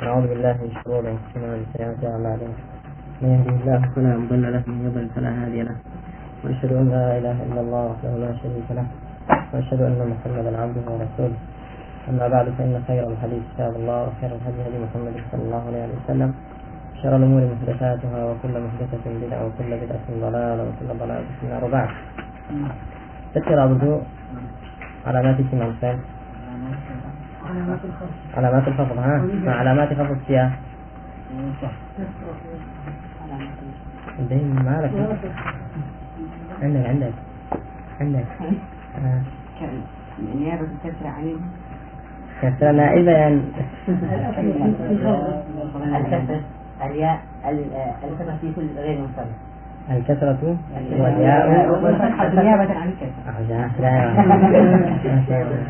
ونعوذ بالله من شرور أنفسنا ومن سيئات أعمالنا. من يهده الله فلا مضل له ومن يضلل فلا هادي له. وأشهد أن لا إله إلا الله وحده لا شريك له. وأشهد أن محمدا عبده ورسوله. أما بعد فإن خير الحديث كتاب الله وخير الهدي هدي محمد صلى الله عليه وسلم. شر الأمور محدثاتها وكل محدثة بدعة وكل بدعة ضلالة وكل ضلالة في النار. وبعد. تذكر أبو علامات اسم الفعل علامات الخفض ها؟ ما علامات خفض السياق. دايما ما لك عندك. عندك. عندك. نيابة الكسرة عن كسرة نائبة يعني الكسرة. الياء الكسرة في كل غير منصرف الكسرة والياء والفتحة نيابة عن الكسرة.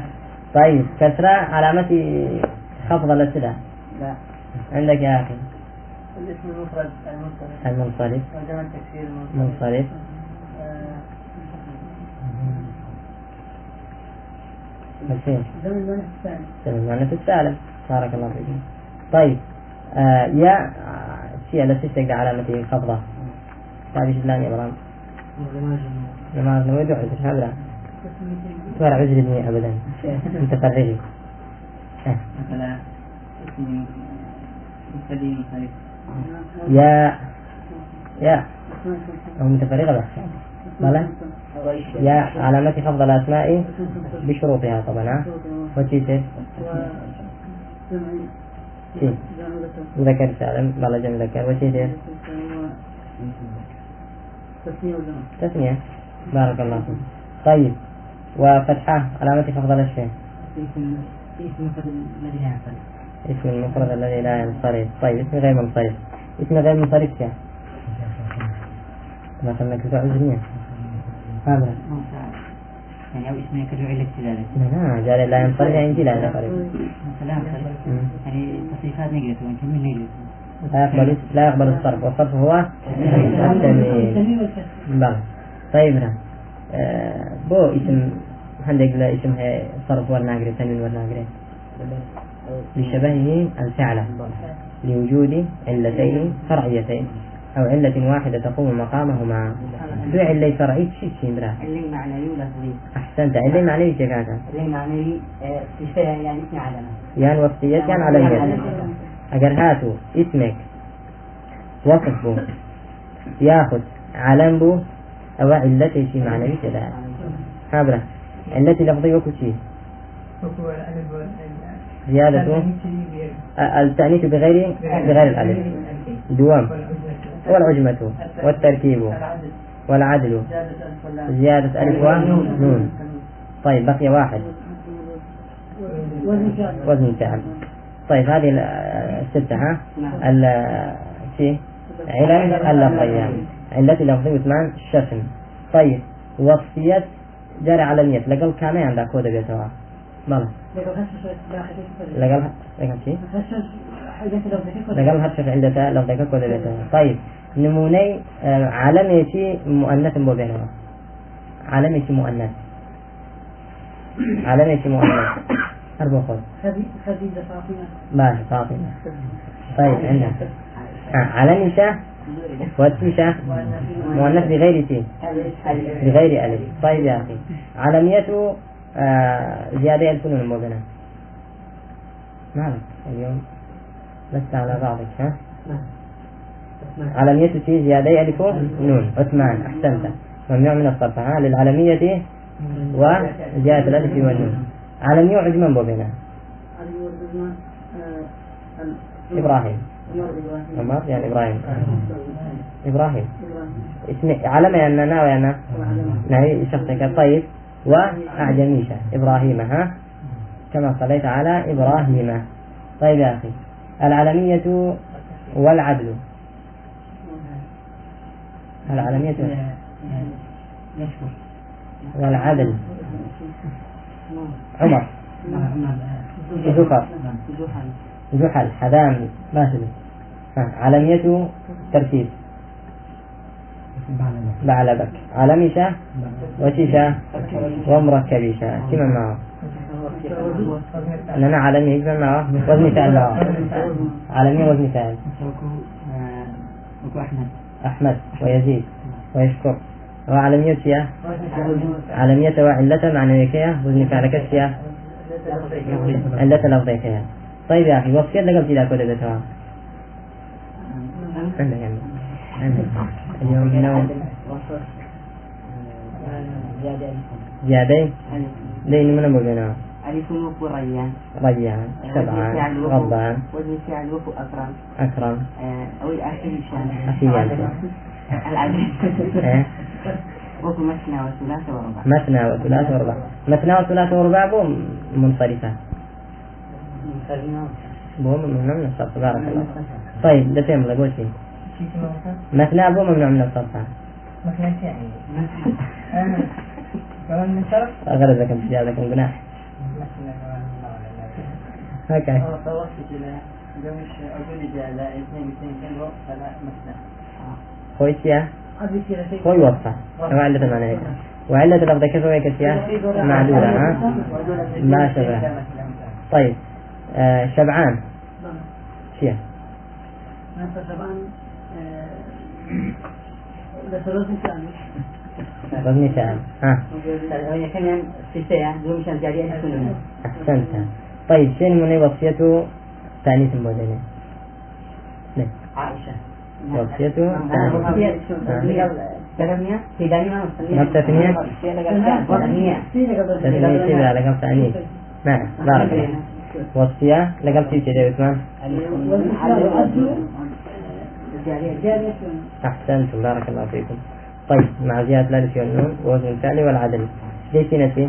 طيب كسرة علامة خفض الابتداء لا. عندك يا أخي. الاسم المفرد المنصرف. المنصرف. وجمع التكسير المنصرف. منصرف. زمن المؤنث الثاني. سبب المؤنث السالم بارك الله فيكم طيب آه يا شيء التي تستقدر علامة خفضة تعرف الآن يا إبراهيم جماعة نود عذر هذا ولا عذر ابني أبدا. مبتدئ منصرف يا. يا. هو متفرغة بس. بلى يا. علامة خفض الأسماء بشروطها طبعا. شي. ذكر سالم بلا جمع ذكر وتيتر تثنية بارك الله فيك. طيب. وفتحة علامة خفض الأشياء اسم المفرد الذي لا ينصرف. اسم المفرد الذي لا ينصرف. طيب اسم غير منصرف. اسم غير منصرف يا ما خلنا كذا عزمية هذا. يعني أو اسم يكرر علة ذلك. لا جال لا ينصرف يعني لا ينصرف. لا ينصرف. يعني تصريفات نيجاتيف وانت من نيجاتيف؟ لا يقبل لا يقبل الصرف. والصرف هو التمييز. طيب نعم. آه، بو اسم عندك لا اسم هي صرف والناقري تنوين والناقري لشبهه الفعل لوجود علتين فرعيتين أو علة واحدة تقوم مقامهما. دو علة فرعية شيء شيء برا اللي معنوي ولا أحسنت. علة معنوي جاكاتا اللي معنوي في يعني اسم علامة يعني وصفية يعني علمية أجر هاتوا اسمك. وصف بو ياخذ. علم بو أو علتي شيء معنوي كذا هابرة علتي لفظية وكشي زيادة. التأنيث بغير. بغير الألف. دوام. والعجمة. والتركيب. والعدل. زيادة ألف ونون طيب بقي واحد. وزن فعل طيب هذه الستة ها؟ ال شيء. علل اللفظية علتي لفظية وثمان الشتم طيب وصفية جاري على النية. لقل كان عندك كودة بيتوا بلى. لقل لقل شيء لقل هرشف عندك لفظية كودة بيتوا طيب نموني آه، مؤنث بو بينهما علميتي مؤنث. علميتي مؤنث. أربع خذ خديجة فاطمة. ماشي فاطمة. طيب عندنا آه علميشة وتيشة مؤنث بغير تي بغير ألف. طيب يا أخي علميته آه زيادة ألف نون مبنى مالك اليوم؟ لست على بعضك ها؟ علمية تي زيادة ألف نون. عثمان أحسنت. ممنوع من الصرف ها؟ للعلمية وزيادة الألف والنون. علمية عجمان بوبنا إبراهيم. عمر يعني إبراهيم إبراهيم اسم علم ناوي يعني ناوي شخصك طيب وأعجميشة إبراهيم ها كما صليت على إبراهيم طيب يا أخي العلمية والعدل العلمية والعدل عمر زفر زحل حذام ماشي. علمية ترتيب. بعلبك علمشة وشيشة ومركبشة كما معه إنما عالمي يجمع معه وزن فعل معه عالمي وزن فعل أحمد أحمد ويزيد ويشكر. وعالمية يا عالمية وعلة معنوية وزن فعل كسيا علة لفظية طيب يا أخي وصفيت لقب تلا كودة تمام عندك عندك اليوم نوم زيادة لين من أبو بنا ألف وفو ريان. ريان سبعان غضبان وزن فعل وفو أكرم. أكرم. آه، أو الأخير شان أخيان العدد. إيه؟ وفو مثنى وثلاث وربع. مثنى وثلاث ورباع مثنى وثلاث ورباع منصرفة. بو ممنوع من الصرف بارك الله طيب ده فهم لقول شيء. مثنى بو ممنوع من الصرف. غرزكم زيادكم جناح. هكذا خويتيا خوي وصفة وعلة معنى هيك وعلة لفظ كيف هيك سيا معدولة ها؟ ما شبه طيب. شبعان شيا وزني فعل ها. مشان جارية يكون أحسنت. طيب شين من وصيته تانيث المودنة نعم عائشة. وصيته لقب تأنيث نعم. بارك الله وصية لقب تيجي يا عثمان أحسنتم بارك الله فيكم. طيب مع زيادة الألف والنون ووزن الفعل والعدل ليش نسي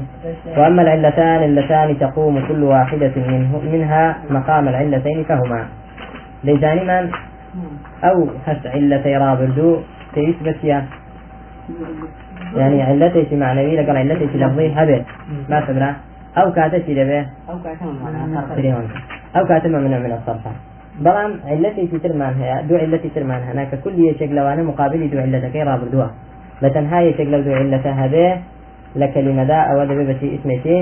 وأما العلتان اللتان تقوم كل واحدة منه منها مقام العلتين فهما. ليتان من؟ أو هس علتي رابردو تيثبت يا. يعني علتي معنوي لقال علتي لفظي هبه ما تبرع أو كاتتي لبه أو كاتم تريون أو كاتم من من الصرف بلام علتي في ترمان هي دو علتي ترمان هناك. كل يشكل وأنا مقابل دو علتك. رابر دوا؟ لتنها يشكل دو علتها به لكلمة دا أو دبي بشي اسمتي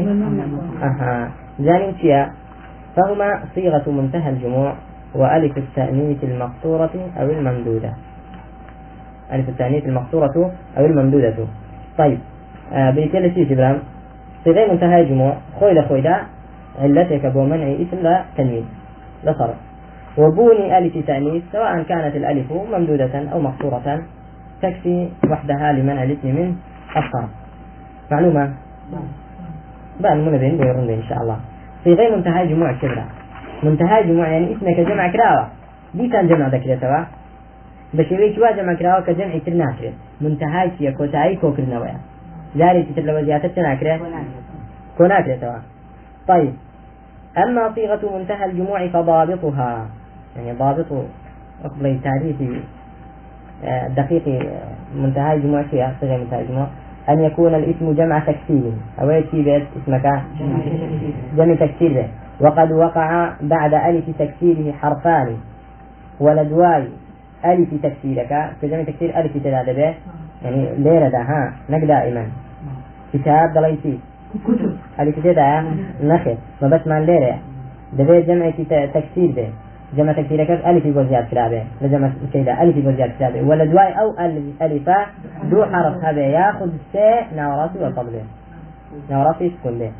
أها. زاني تيا فهما صيغة منتهى الجموع وألف التأنيث المقصورة أو الممدودة. ألف التأنيث المقصورة أو الممدودة. طيب. آه بيتي شيء صيغة منتهى الجموع خوي لخوي دا علتك بو منع اسم لا تنوين صرف. وبوني ألف تأنيث سواء كانت الألف ممدودة أو مقصورة تكفي وحدها لمنع الاسم من الصرف. معلومة؟ بقى من بين بيرون إن شاء الله. صيغة منتهى جموع كبرى منتهى جموع يعني اسمك جمع كراوة. دي كان جمع ذكر توا بشوي شوا جمع كراوة كجمع تر ناكرت منتهى شيء كوتاي كوكرنا ويا جاري تتر لو زيادة ناكرت كوناكرت توا طيب. أما صيغة منتهى الجموع فضابطها. يعني ضابط أقبل تعريف دقيق منتهى الجموع فيها صيغة منتهى الجموع. أن يكون الاسم جمع تكسير. أو يكفي بيت اسمك؟ جمع تكسير. وقد وقع بعد ألف تكسيره حرفان. ولدواي ألف تكسيرك. كجمع تكسير ألف تداد به يعني ليرة ده ها نك دائما. كتاب دليتي كتب. ألف تدا نخل. ما بس من ليرة ده جمع تكسير به جمع تكسيرك ألف يقول زياد كلابه لجمع كيدا ألف يقول زياد كلابه ولدواي أو ألف ألفا دو حرف هذا ياخذ سي ناوراتي وقبله ناوراتي سكون به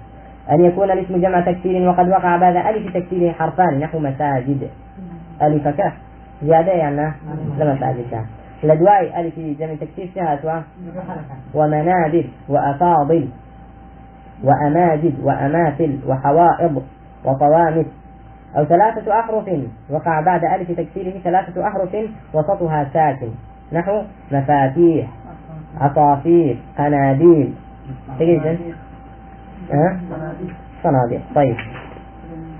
أن يكون الاسم جمع تكسير وقد وقع بعد ألف تكسيره حرفان نحو مساجد. ألف كه زيادة يعني لمساجد لدواي ألف جمع تكسير شهاتوا ومنابر وأفاضل وأماجد وأماثل وحوائض وطوامس. أو ثلاثة أحرف وقع بعد ألف تكسيره ثلاثة أحرف وسطها ساكن. نحو مفاتيح عصافير قناديل تقريبا أه؟ صناديق. طيب.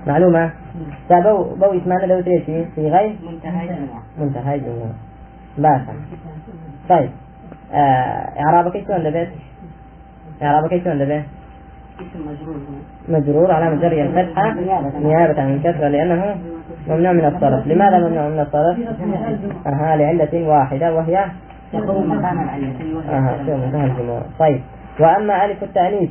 معلومة؟ بو بو اسمعنا لو تريشي. في غير؟ منتهى الجموع منتهى طيب آه إعرابك إيش عند بيت؟ إعرابك بيت؟ اسم مجرور. على مجري الفتحة نيابة عن الكسرة لأنه ممنوع من الصرف. لماذا ممنوع من الصرف؟ أها لعلة واحدة وهي يقوم مقام العلة وهي أها طيب وأما ألف التأنيث؟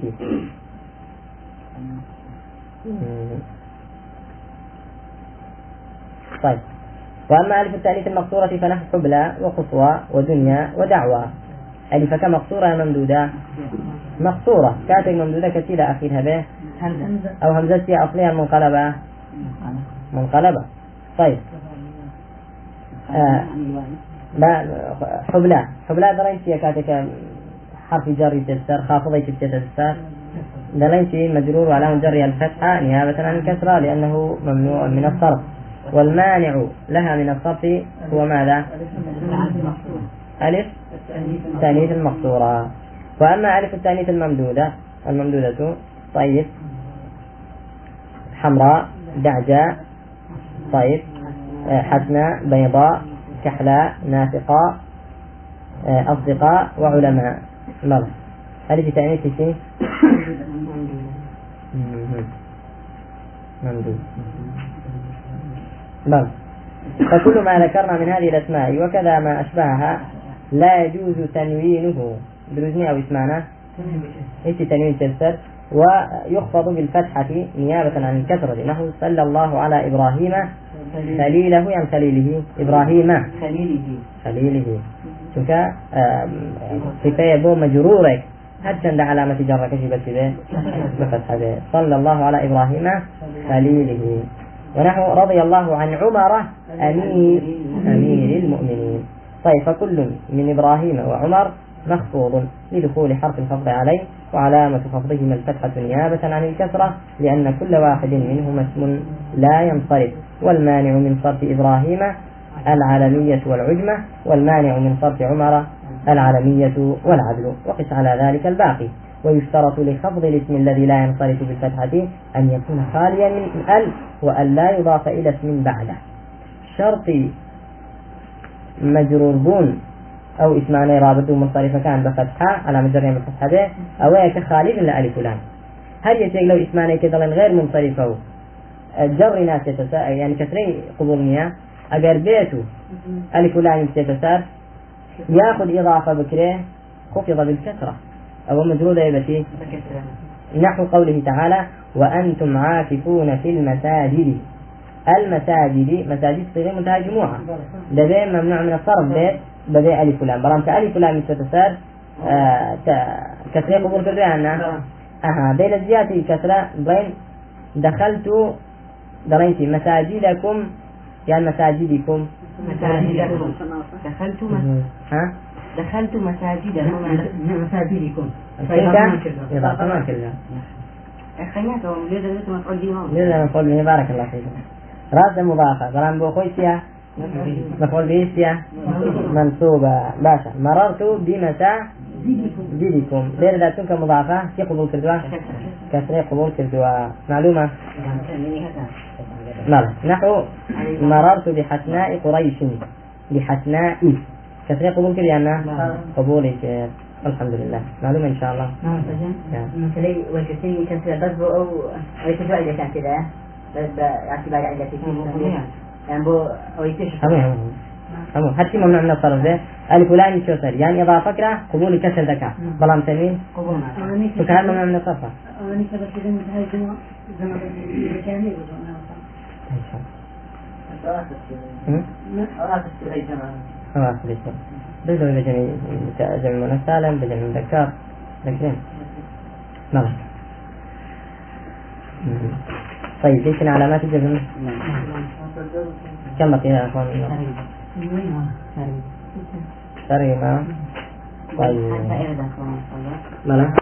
طيب. وأما ألف التأنيث المقصورة فنحو حبلى وقصوى ودنيا ودعوى ألف كمقصورة ممدودة؟ مقصورة. كاتب ممدودة كثيرة أخيرها به. أو همزة أصلها المنقلبة منقلبة. طيب. آه حبلى. حبلى درينتي كاتك حرف جر يتسر خافضة يتسر درينتي مجرور وعلامة جر الفتحة نيابة عن الكسرة لأنه ممنوع من الصرف. والمانع لها من الصرف هو ماذا؟ ألف التأنيث المقصورة وأما ألف التأنيث الممدودة الممدودة طيب. حمراء دعجاء طيب. حسناء بيضاء كحلاء نافقاء أصدقاء وعلماء. مر ألف تأنيث شيء؟ ممدود. نعم. فكل ما ذكرنا من هذه الأسماء وكذا ما أشبهها لا يجوز تنوينه. بروزني أو اسمعنا إيش تنوين تفسر ويخفض بالفتحة نيابة عن الكسرة نحو صلى الله على إبراهيم خليله يعني خليله. إبراهيم خليله. خليله شوف صفة بو مجرورك. حتى عند علامة جر كشي بس به بفتحة. صلى الله على إبراهيم خليله. ونحن رضي الله عن عمر أمير أمير. المؤمنين. طيب فكل من إبراهيم وعمر مخفوض لدخول حرف الخفض عليه وعلامة خفضهما الفتحة نيابة عن الكسرة لأن كل واحد منهما اسم لا ينصرف. والمانع من صرف إبراهيم العالمية والعجمة والمانع من صرف عمر العالمية والعدل. وقس على ذلك الباقي. ويشترط لخفض الاسم الذي لا ينصرف بالفتحة أن يكون خاليا من ال وأن لا يضاف إلى اسم بعده. شرط مجرور بون أو اسمان رابط منصرف كان بفتحة على مجرد بفتحة به أو من الألف لام هل يتيق لو اسمان كذا غير منصرفة؟ جر ناس يتساءل يعني كثرين قبول نية. أجر بيته ألف لام يتسار يأخذ إضافة بكره خفض بالكسرة أو مجرور يبتي نحو قوله تعالى وأنتم عاكفون في المساجد. المساجد مساجد صيغة منتهى جموعة لدي ممنوع من الصرف. بيت بدي ألف لام. برام ألف لام تتسار آه كسرة قبول كردي أنا أها. بين الزيادة كسرة بين دخلت دريتي مساجدكم يعني مساجدكم. مساجدكم. دخلت ها دخلت مساجدكم. مساجدكم تلك إضافة ما كلها ليه درجة مفعول به لذا نقول به بارك الله فيكم راد مضافة برام بو خويتيا مفعول به سيا؟ منصوبة. باشا. مررت بمساجدكم ليه ذا تنك مضافة كي قبول كردوا؟ كسرة قبول كردوا. معلومة؟ نعم. نحو مررت بحسناء قريش. بحسناء كسرة قبول كردوا أنا قبول الحمد لله. معلومة إن شاء الله. مثلا والكثير كسر بس أو يتفاعل إذا كان كذا بس باعتبار علة يعني بو أو يتشف همو همو حتى ممنوع من الصرف ده؟ ألف لام شو صار يعني إضافة فكرة قبول كسر ذكاء. بلام تنوين قبول. خلاص ليش بدل بجمع جمع من سالم بجمع مذكر ذكرين نعم طيب إيش علامات الجزم؟ كم بقي يا أخوان؟ ترجمة طيب. مالا